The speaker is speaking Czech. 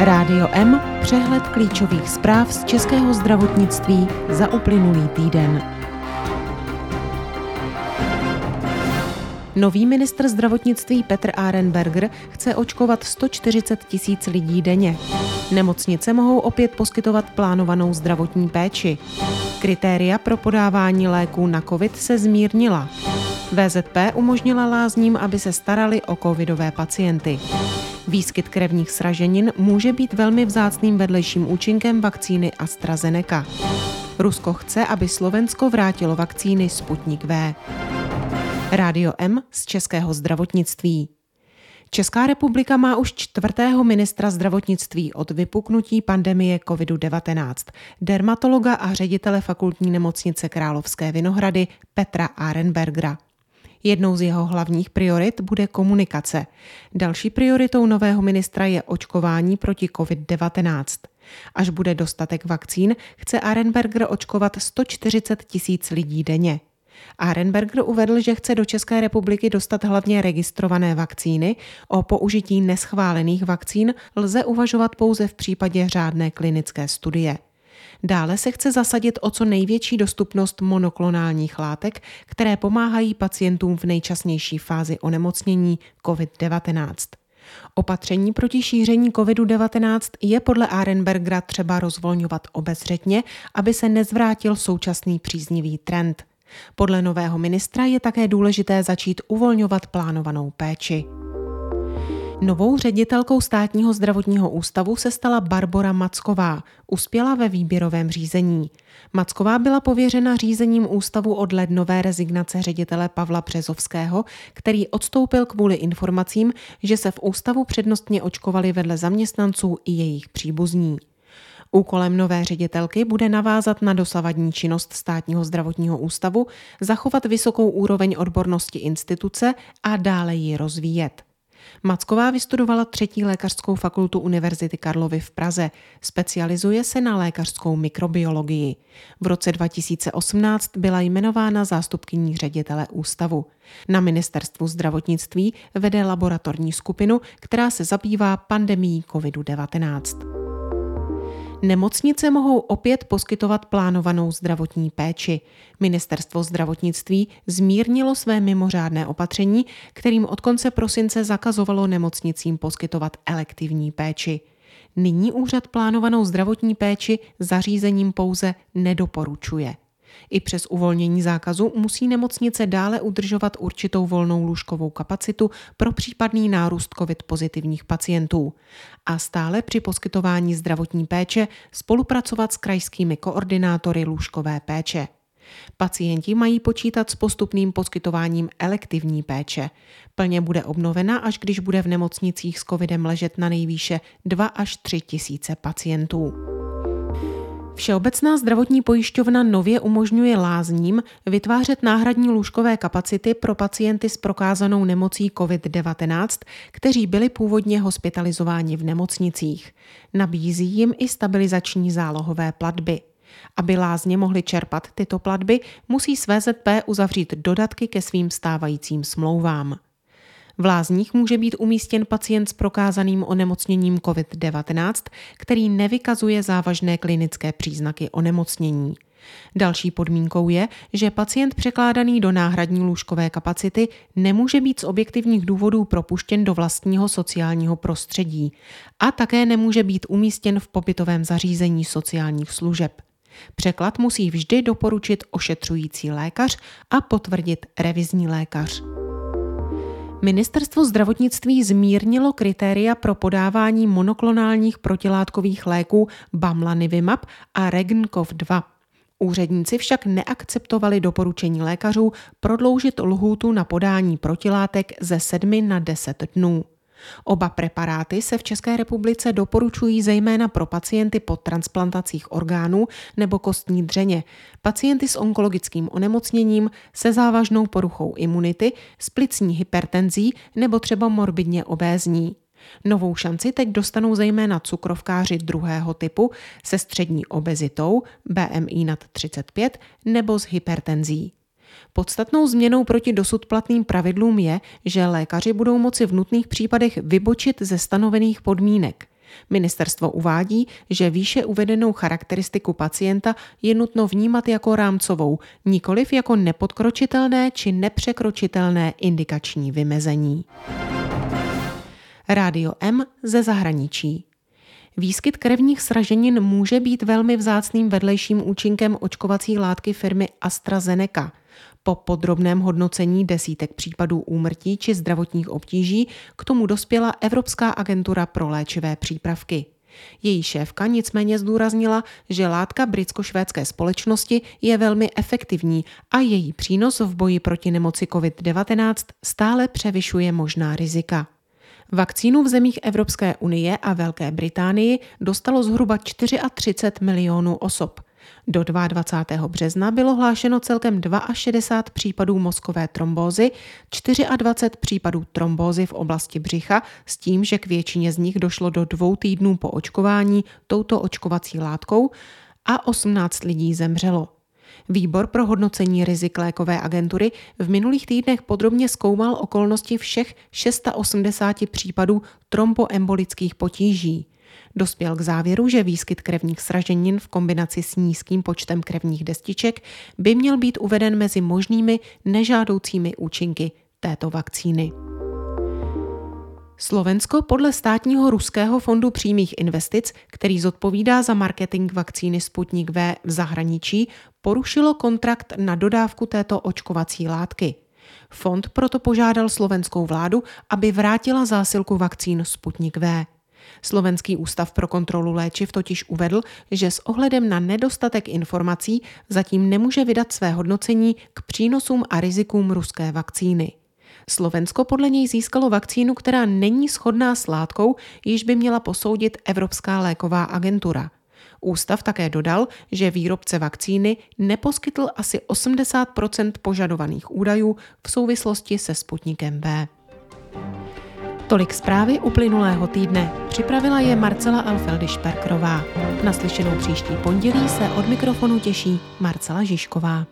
Rádio M, přehled klíčových zpráv z českého zdravotnictví za uplynulý týden. Nový ministr zdravotnictví Petr Arenberger chce očkovat 140 tisíc lidí denně. Nemocnice mohou opět poskytovat plánovanou zdravotní péči. Kritéria pro podávání léků na COVID se zmírnila. VZP umožnila lázním, aby se starali o covidové pacienty. Výskyt krevních sraženin může být velmi vzácným vedlejším účinkem vakcíny AstraZeneca. Rusko chce, aby Slovensko vrátilo vakcíny Sputnik V. Rádio M z českého zdravotnictví. Česká republika má už čtvrtého ministra zdravotnictví od vypuknutí pandemie COVID-19, dermatologa a ředitele fakultní nemocnice Královské Vinohrady Petra Arenbergera. Jednou z jeho hlavních priorit bude komunikace. Další prioritou nového ministra je očkování proti COVID-19. Až bude dostatek vakcín, chce Arenberger očkovat 140 tisíc lidí denně. Arenberger uvedl, že chce do České republiky dostat hlavně registrované vakcíny. O použití neschválených vakcín lze uvažovat pouze v případě řádné klinické studie. Dále se chce zasadit o co největší dostupnost monoklonálních látek, které pomáhají pacientům v nejčasnější fázi onemocnění COVID-19. Opatření proti šíření COVID-19 je podle Arenbergera třeba rozvolňovat obezřetně, aby se nezvrátil současný příznivý trend. Podle nového ministra je také důležité začít uvolňovat plánovanou péči. Novou ředitelkou státního zdravotního ústavu se stala Barbora Macková. Uspěla ve výběrovém řízení. Macková byla pověřena řízením ústavu od lednové rezignace ředitele Pavla Březovského, který odstoupil kvůli informacím, že se v ústavu přednostně očkovali vedle zaměstnanců i jejich příbuzní. Úkolem nové ředitelky bude navázat na dosavadní činnost státního zdravotního ústavu, zachovat vysokou úroveň odbornosti instituce a dále ji rozvíjet. Macková vystudovala třetí lékařskou fakultu Univerzity Karlovy v Praze. Specializuje se na lékařskou mikrobiologii. V roce 2018 byla jmenována zástupkyní ředitele ústavu. Na ministerstvu zdravotnictví vede laboratorní skupinu, která se zabývá pandemí COVID-19. Nemocnice mohou opět poskytovat plánovanou zdravotní péči. Ministerstvo zdravotnictví zmírnilo své mimořádné opatření, kterým od konce prosince zakazovalo nemocnicím poskytovat elektivní péči. Nyní úřad plánovanou zdravotní péči zařízením pouze nedoporučuje. I přes uvolnění zákazu musí nemocnice dále udržovat určitou volnou lůžkovou kapacitu pro případný nárůst COVID pozitivních pacientů a stále při poskytování zdravotní péče spolupracovat s krajskými koordinátory lůžkové péče. Pacienti mají počítat s postupným poskytováním elektivní péče. Plně bude obnovena, až když bude v nemocnicích s covidem ležet na nejvýše 2 až 3 tisíce pacientů. Všeobecná zdravotní pojišťovna nově umožňuje lázním vytvářet náhradní lůžkové kapacity pro pacienty s prokázanou nemocí COVID-19, kteří byli původně hospitalizováni v nemocnicích. Nabízí jim i stabilizační zálohové platby. Aby lázně mohly čerpat tyto platby, musí své ZP uzavřít dodatky ke svým stávajícím smlouvám. V lázních může být umístěn pacient s prokázaným onemocněním COVID-19, který nevykazuje závažné klinické příznaky onemocnění. Další podmínkou je, že pacient překládaný do náhradní lůžkové kapacity nemůže být z objektivních důvodů propuštěn do vlastního sociálního prostředí a také nemůže být umístěn v pobytovém zařízení sociálních služeb. Překlad musí vždy doporučit ošetřující lékař a potvrdit revizní lékař. Ministerstvo zdravotnictví zmírnilo kritéria pro podávání monoklonálních protilátkových léků Bamlanivimab a Regenkov 2. Úředníci však neakceptovali doporučení lékařů prodloužit lhůtu na podání protilátek ze 7 na 10 dnů. Oba preparáty se v České republice doporučují zejména pro pacienty po transplantacích orgánů nebo kostní dřeně, pacienty s onkologickým onemocněním, se závažnou poruchou imunity, s plicní hypertenzí nebo třeba morbidně obézní. Novou šanci teď dostanou zejména cukrovkáři druhého typu se střední obezitou, BMI nad 35 nebo s hypertenzí. Podstatnou změnou proti dosud platným pravidlům je, že lékaři budou moci v nutných případech vybočit ze stanovených podmínek. Ministerstvo uvádí, že výše uvedenou charakteristiku pacienta je nutno vnímat jako rámcovou, nikoliv jako nepodkročitelné či nepřekročitelné indikační vymezení. Rádio M ze zahraničí. Výskyt krevních sraženin může být velmi vzácným vedlejším účinkem očkovací látky firmy AstraZeneca. Po podrobném hodnocení desítek případů úmrtí či zdravotních obtíží k tomu dospěla Evropská agentura pro léčivé přípravky. Její šéfka nicméně zdůraznila, že látka britsko-švédské společnosti je velmi efektivní a její přínos v boji proti nemoci COVID-19 stále převyšuje možná rizika. Vakcínu v zemích Evropské unie a Velké Británii dostalo zhruba 34 milionů osob. Do 22. března bylo hlášeno celkem 62 případů mozkové trombózy, 24 případů trombózy v oblasti břicha, s tím, že k většině z nich došlo do dvou týdnů po očkování touto očkovací látkou a 18 lidí zemřelo. Výbor pro hodnocení rizik lékové agentury v minulých týdnech podrobně zkoumal okolnosti všech 680 případů tromboembolických potíží. Dospěl k závěru, že výskyt krevních sraženin v kombinaci s nízkým počtem krevních destiček by měl být uveden mezi možnými nežádoucími účinky této vakcíny. Slovensko podle státního ruského fondu přímých investic, který zodpovídá za marketing vakcíny Sputnik V v zahraničí, porušilo kontrakt na dodávku této očkovací látky. Fond proto požádal slovenskou vládu, aby vrátila zásilku vakcín Sputnik V. Slovenský ústav pro kontrolu léčiv totiž uvedl, že s ohledem na nedostatek informací zatím nemůže vydat své hodnocení k přínosům a rizikům ruské vakcíny. Slovensko podle něj získalo vakcínu, která není shodná s látkou, již by měla posoudit Evropská léková agentura. Ústav také dodal, že výrobce vakcíny neposkytl asi 80% požadovaných údajů v souvislosti se Sputnikem V. Tolik zprávy uplynulého týdne. Připravila je Marcela Alfeldy-Šperkrová. Naslyšenou příští pondělí se od mikrofonu těší Marcela Žižková.